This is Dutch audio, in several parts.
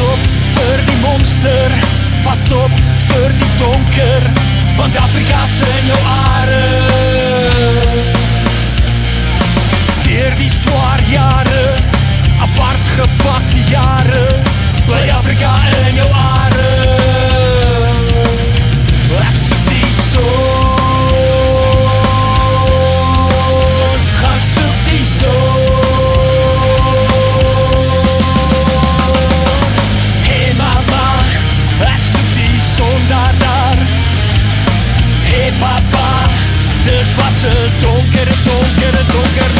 op voor die monster, pas op voor die donker, want Afrika zijn jouw aarde. Dit was 'n donker, donker, donker man. Hey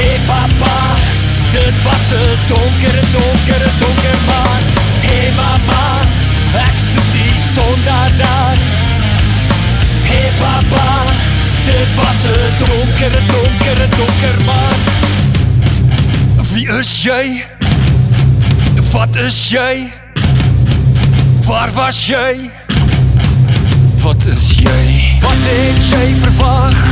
Hey papa, dit was 'n donker, donker, donker man. Hey mama, ek soek die son daar daar. Hey papa, dit was 'n donker, donker, donker man. Wie is jy? Wat is jy? Waar was jy? Wat is jy? Wat het jy verwag?